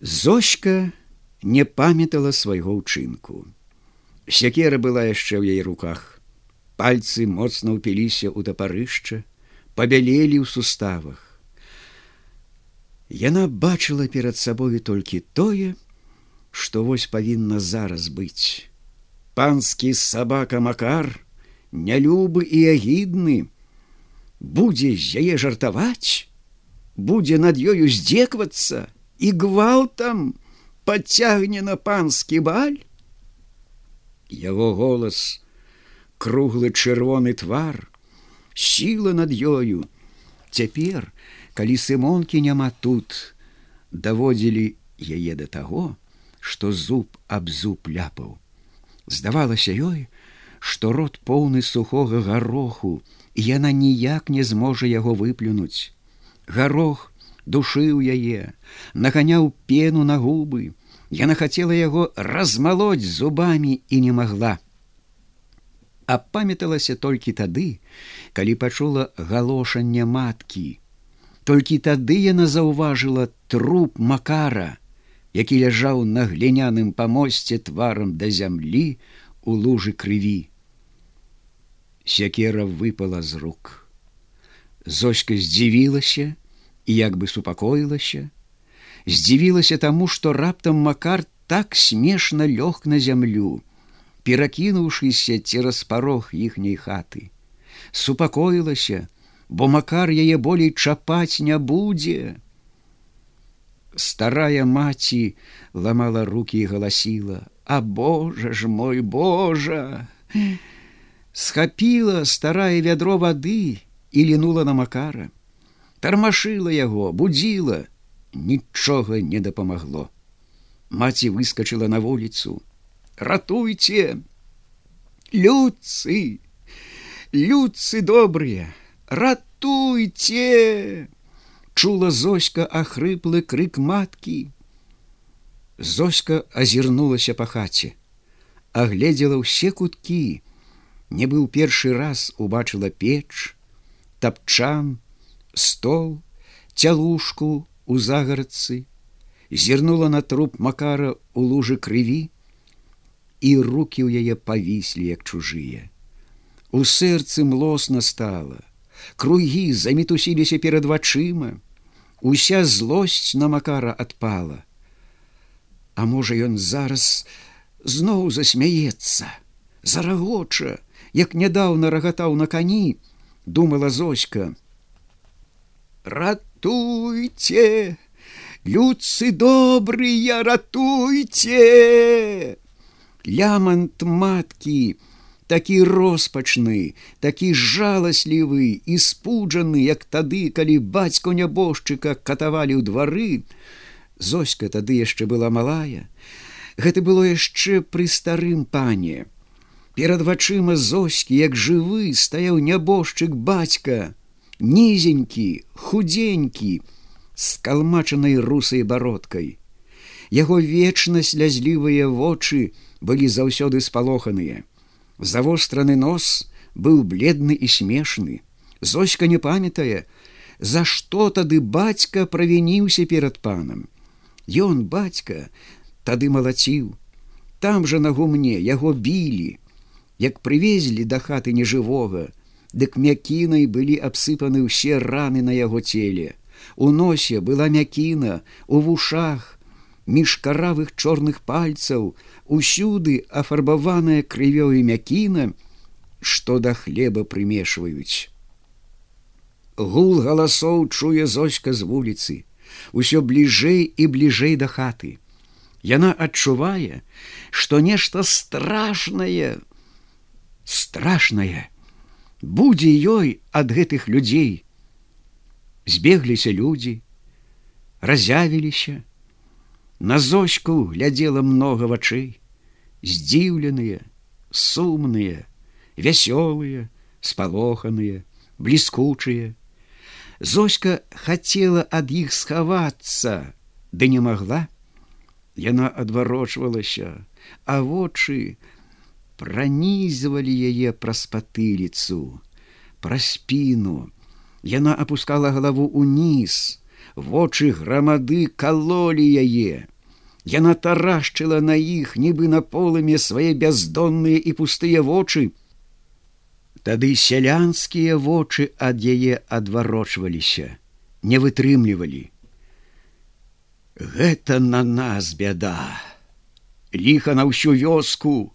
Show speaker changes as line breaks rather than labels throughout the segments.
Зочка не памятала свайго ўчынку. Сякера была яшчэ ў яе руках. Пальцы моцна ўпіліся ў тапарышча, пабялелі ў суставах. Яна бачыла перад сабою толькі тое, што вось павінна зараз быць. Панскі сабака Макар, нялюбы і агідны, будзе з яе жартаваць, будзе над ёю здзеквацца і гвалтам падцягне на панскі баль. Яго голас, круглы чырвоны твар, сіла над ёю. Цяпер, калі сымонкі няма тут, даводзілі яе да таго, што зуб аб зуб ляпаў. Здавалася ёй, што рот поўны сухога гароху, і яна ніяк не зможа яго выплюнуць. Гарох душыў яе, наганяў пену на губы. Яна хацела яго размалоць зубамі і не магла. Апамяталася толькі тады, калі пачула галошанне маткі. Толькі тады яна заўважыла труп макара, які ляжаў на гліняным памосце тварам да зямлі у лужы крыві. Сякера выпала з рук. Зочка здзівілася і як бы супакоілася, здзівілася таму, што раптам макар так смешна лёг на зямлю, перакінуўшыся цераз парог іхняй хаты. Супакоілася, бо макар яе болей чапаць не будзе. Старая маці ламала руки і галасіла: « А Божа ж мой Божа! Схапіла старая вядро вады і лінула на макара. Тармашыла яго, будзіла, нічога не дапамагло. Маці выскочыла на вуліцу: « Ратуйце! Люцы! Люцы добрыя, ратуйце! чула зоська ахрыплы крык маткі. Зоська азірнулася па хаце, агледзела ўсе куткі, не быў першы раз убачыла печ, тапчан, стол, цялушку у загарадцы, зірнула на труп макара у лужы крыві, і руки ў яе павіслі як чужыя. У сэрцы млосна стала, кругі замітусіліся перад вачыма, уся злосць на макара адпала. А можа ён зараз зноў засмяецца, зарагоча, як нядаўна рагатаў на кані, думала зоська. Ратуйце, Люцы добрыя, ратуйце! Лямант маткі, такі роспачны, такі жаласлівы і спуджаны, як тады, калі бацько нябожчыка катавалі ў двары. Зоська тады яшчэ была малая. Гэта было яшчэ пры старым пане. Перад вачыма зоські, як жывы, стаяў нябожчык бацька, нізенькі, худзенькі, з калмачанай русай бародкай. Яго вечна слязлівыя вочы былі заўсёды спалоханыя. Завостраны нос быў бледны і смешны. Зоська не памятае, за што тады бацька правініўся перад панам. Ён бацька тады малаціў. Там жа на гумне яго білі, як прывезлі да хаты нежывога, дык мякінай былі абсыпаны ўсе раны на яго целе. У носе была мякіна, у вушах, між каравых чорных пальцаў, усюды афарбаваная крывёй мякіна, што да хлеба прымешваюць. Гул галасоў чуе зоська з вуліцы, усё бліжэй і бліжэй да хаты. Яна адчувае, што нешта страшнае, страшнае, будзе ёй ад гэтых людзей. Збегліся людзі, разявіліся, На зочку глядзела много вачэй, здзіўленыя, сумныя, вясёлыя, спалоханыя, бліскучыя. Зоська хацела ад іх схавацца, ды не магла. Яна адварочвалася, а вочы пранізвалі яе праз патыліцу, пра спіну. Яна опускала галаву уніз, вочы грамады калолі яе. Яна тарашчыла на іх, нібы на полымі свае бяздонныя і пустыя вочы. Тады сялянскія вочы ад яе адварочваліся, не вытрымлівалі. Гэта на нас бяда. Ліха на ўсю вёску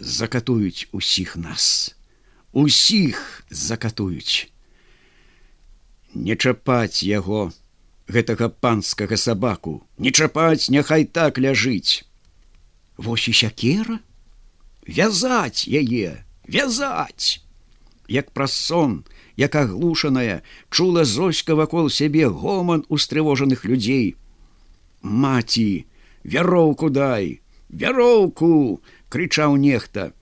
закатуюць усіх нас. Усіх закатуюць. Не чапаць яго, гэтага панскага сабаку, не чапаць, няхай так ляжыць. Вось і сякера, вязаць яе, вязаць. Як праз сон, як аглушаная, чула зоська вакол сябе гоман устрывожаных людзей. Маці, вяроўку дай, вяроўку! Крычаў нехта.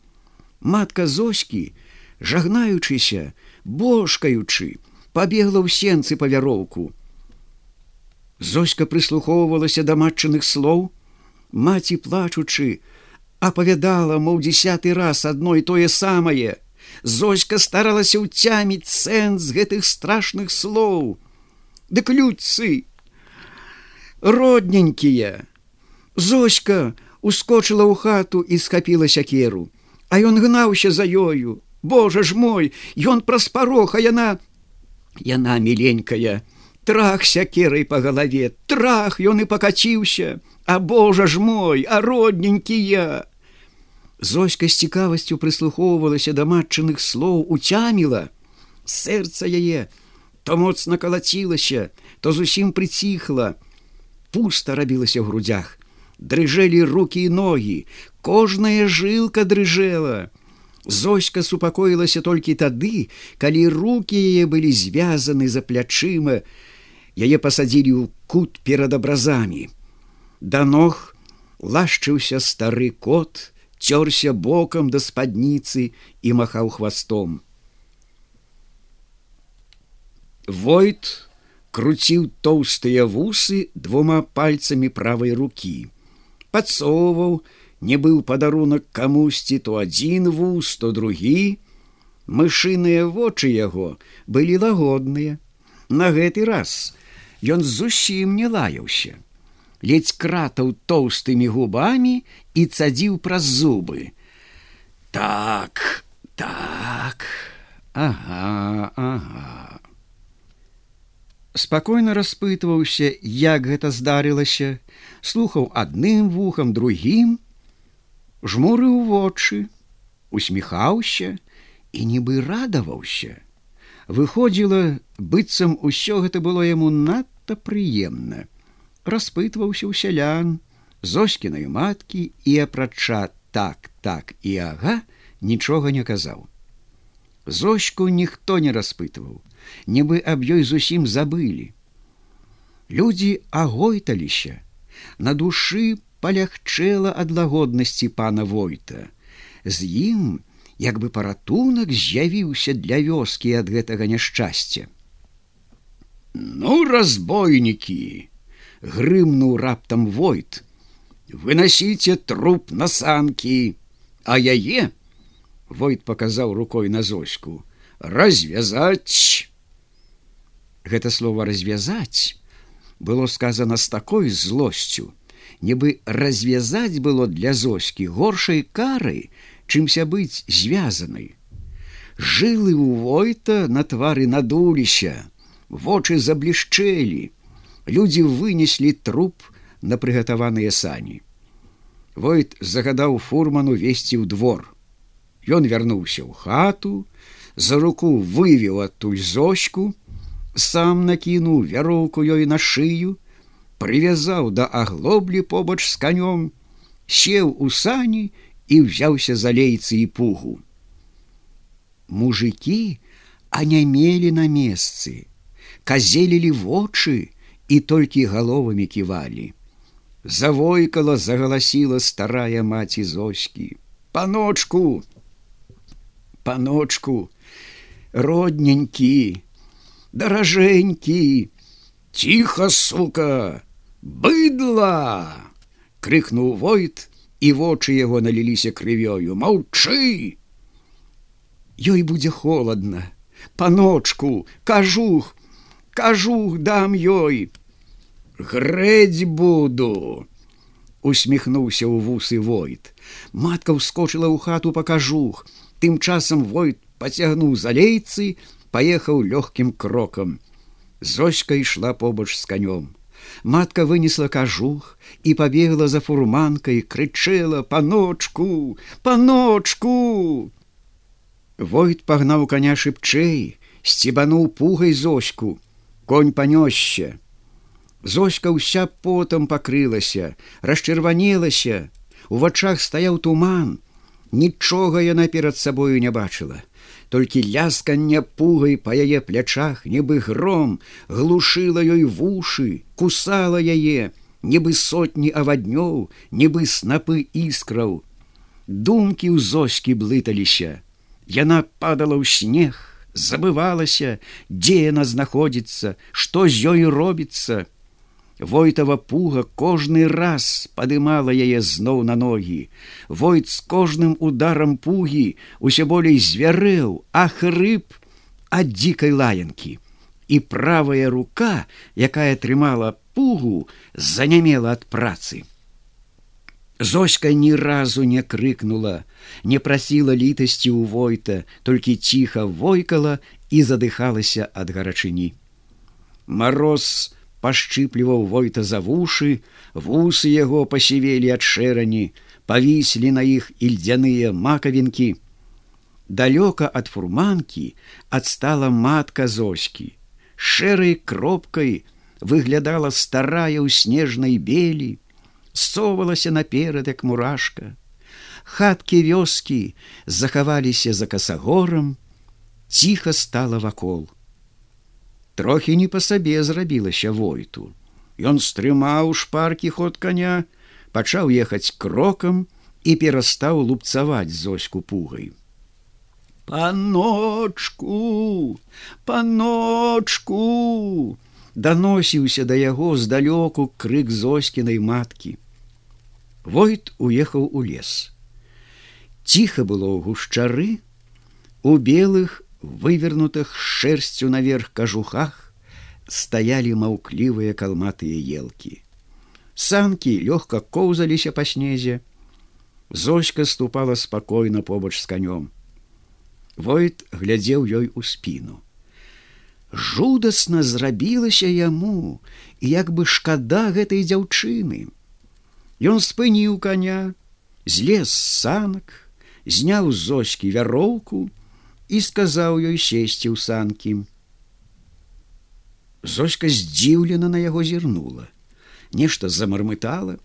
Матка зоські, жагнаючыся, божкаючы, пабегла ў сенцы па вяроўку. Зоська прыслухоўвалася да матчыных слоў, маці плачучы, апавядала, моў дзясяты раз адно і тое самае. Зоська старалася ўцяміць сэнс гэтых страшных слоў. Дык людцы, родненькія. Зоська ускочыла ў хату і схапіла сякеру, А ён гнаўся за ёю. Божа ж мой, ён праз пароха яна, яна міленькая, трах сякерай па галаве, трах ён і пакаціўся, А Божа ж мой, а родненькі я. Зоська з цікавасцю прыслухоўвалася да матчыных слоў уцяміла. Сэрца яе то моцна калацілася, то зусім прыціхла. Пуста рабілася ў грудях. Дрыжэлі руки і ногі, кожная жылка дрыжэла. Зоська супакоілася толькі тады, калі руки яе былі звязаны за плячыма, яе пасадзілі ў кут перад абразамі. Да ног лашчыўся стары кот, цёрся бокам да спадніцы і махаў хвастом. Войт круціў тоўстыя вусы двума пальцамі правай рукі. Падсоўваў, не быў падарунак камусьці то адзін вуз, то другі. Мышыныя вочы яго былі лагодныя. На гэты раз ён зусім не лаяўся. Ледзь кратаў тоўстымі губамі і цадзіў праз зубы. Так, так, ага, ага. Спакойна распытваўся, як гэта здарылася, слухаў адным вухам другім, жмурыў вочы, усміхаўся і нібы радаваўся. Выходзіла, быццам усё гэта было яму надта прыемна. Распытваўся ў сялян, зоскінай маткі і апрача так, так і ага нічога не казаў. Зочку ніхто не распытваў, нібы аб ёй зусім забылі. Людзі агойталіся, на душы палягчэла ад лагоднасці пана войта. З ім, як бы паратунак з'явіўся для вёскі ад гэтага няшчасця. Ну разбойнікі, грымнуў раптам войт, выносіце труп на санкі, а яе войт паказаў рукой на зоську развязаць. Гэта слово развязаць было сказано з такой злосцю, нібы развязаць было для зоські горшай кары, чымся быць звязанай. Жылы у войта на твары надуліся, вочы заблішчэлі, людзі вынеслі труп на прыгатаваныя сані. Войт загадаў фурману весці ў двор. Ён вярнуўся ў хату, за руку вывеў адтуль зочку, сам накінуў вяроўку ёй на шыю, прывязаў да аглоблі побач з канём, сеў у сані і ўзяўся за лейцы і пугу. Мужыкі анямелі на месцы, казелілі вочы і толькі галовамі ківалі. Завойкала загаласіла старая маці зоські: Паночку, паночку, родненькі, даражэнькі, ціха сука, быдла крыкнуў войт і вочы яго наліліся крывёю маўчы ёй будзе холодна паночку кажух кажух дам ёй. Грэдзь буду усміхнуўся ў вусы войт. Матка ўскочыла ў хату па кажух тым часам войт пацягнуў залейцы паехаў лёгкім крокам. Зоська ішла побач з канём. Матка вынесла кажух і пабегла за фурманкай крычэла паночку! Паночку! Войт пагнаў коня шыбчэй сцібануў пугай зоську конь панёсся. Зоська ўся потам пакрылася расчырванелася. У вачах стаяў туман нічога яна перад сабою не бачыла. Толькі лясканне пугай па яе плячах нібы гром глушыла ёй вушы кусала яе нібы сотні аваднёў нібы снапы іскраў. Думкі ў зоські блыталіся. Яна падала ў снег забывалася дзе яна знаходзіцца што з ёй робіцца Войтава пуга кожны раз падымала яе зноў на ногі. Войт з кожным ударам пугі усе болей звярэў, а хрып ад дзікай лаянкі. І правая рука, якая трымала пугу, занямела ад працы. Зоська ні разу не крыкнула, не прасіла літасці ў войта, толькі ціха войкала і задыхалася ад гарачыні. Мароз, пашчыпліваў войта за вушы, вусы яго пасівелі ад шэрані, павіслі на іх ільдзяныя макавінкі. Далёка ад фурманкі адстала матка зоські. Шэрай кропкай выглядала старая ў снежнай белі, совалася наперад як мурашка. Хаткі вёскі захаваліся за касагорам, ціха стала вакол трохі не па сабе зрабілася войту. Ён стрымаў шпаркі ход коня, пачаў ехаць крокам і перастаў лупцаваць зоську пугай. Паночку, паночку! Даносіўся да яго здалёку крык зоскінай маткі. Войт уехаў у лес. Ціха было ў гушчары, у белых вывернутых шерсцю наверх кажухах стаялі маўклівыя калматыя елкі. Санкі лёгка коўзаліся па снезе. Зоська ступала спакойна побач з канём. Войт глядзеў ёй у спіну. Жудасна зрабілася яму, і як бы шкада гэтай дзяўчыны. Ён спыніў коня, злез санак, зняў з зочкі вяроўку, і сказаў ёй сесці ў санкі. Зоська здзіўлена на яго зірнула, нешта замармытала,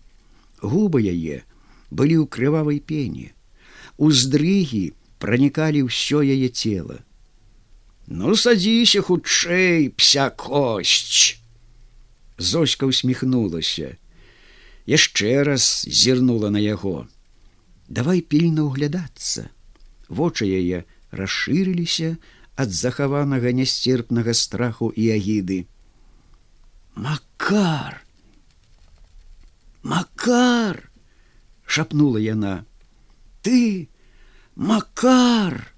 губы яе былі ў крывавай пене, уздрыгі пранікалі ўсё яе цела. Ну садзіся хутчэй пся косць. Зоська усміхнулася, яшчэ раз зірнула на яго. Давай пільна ўглядацца. Вочы яе расшырыліся ад захаванага нясцерпнага страху і агіды. Макар! Макар! шапнула яна. Ты, Макар!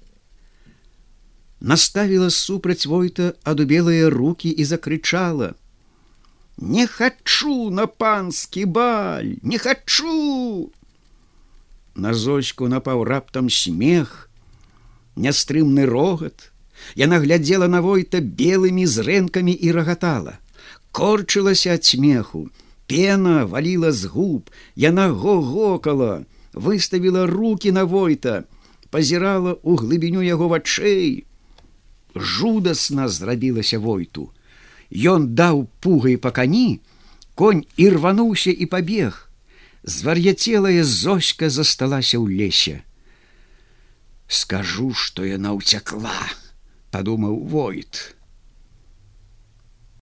Наставіла супраць войта адубелыя руки і закрычала: « Не хачу на панскі баль, не хачу! На зочку напаў раптам смех, нястрымны рогат, Яна глядзела на войта белымі зрэнкамі і рагатала. Корчылася ад смеху, пена валіла з губ, яна гогокала, выставіла руки на войта, пазірала ў глыбіню яго вачэй. Жудасна зрабілася войту. Ён даў пугай па кані, конь і рвануўся і пабег. Звар'яцелая зоська засталася ў лесе скажу что яна уцякла подумаў войт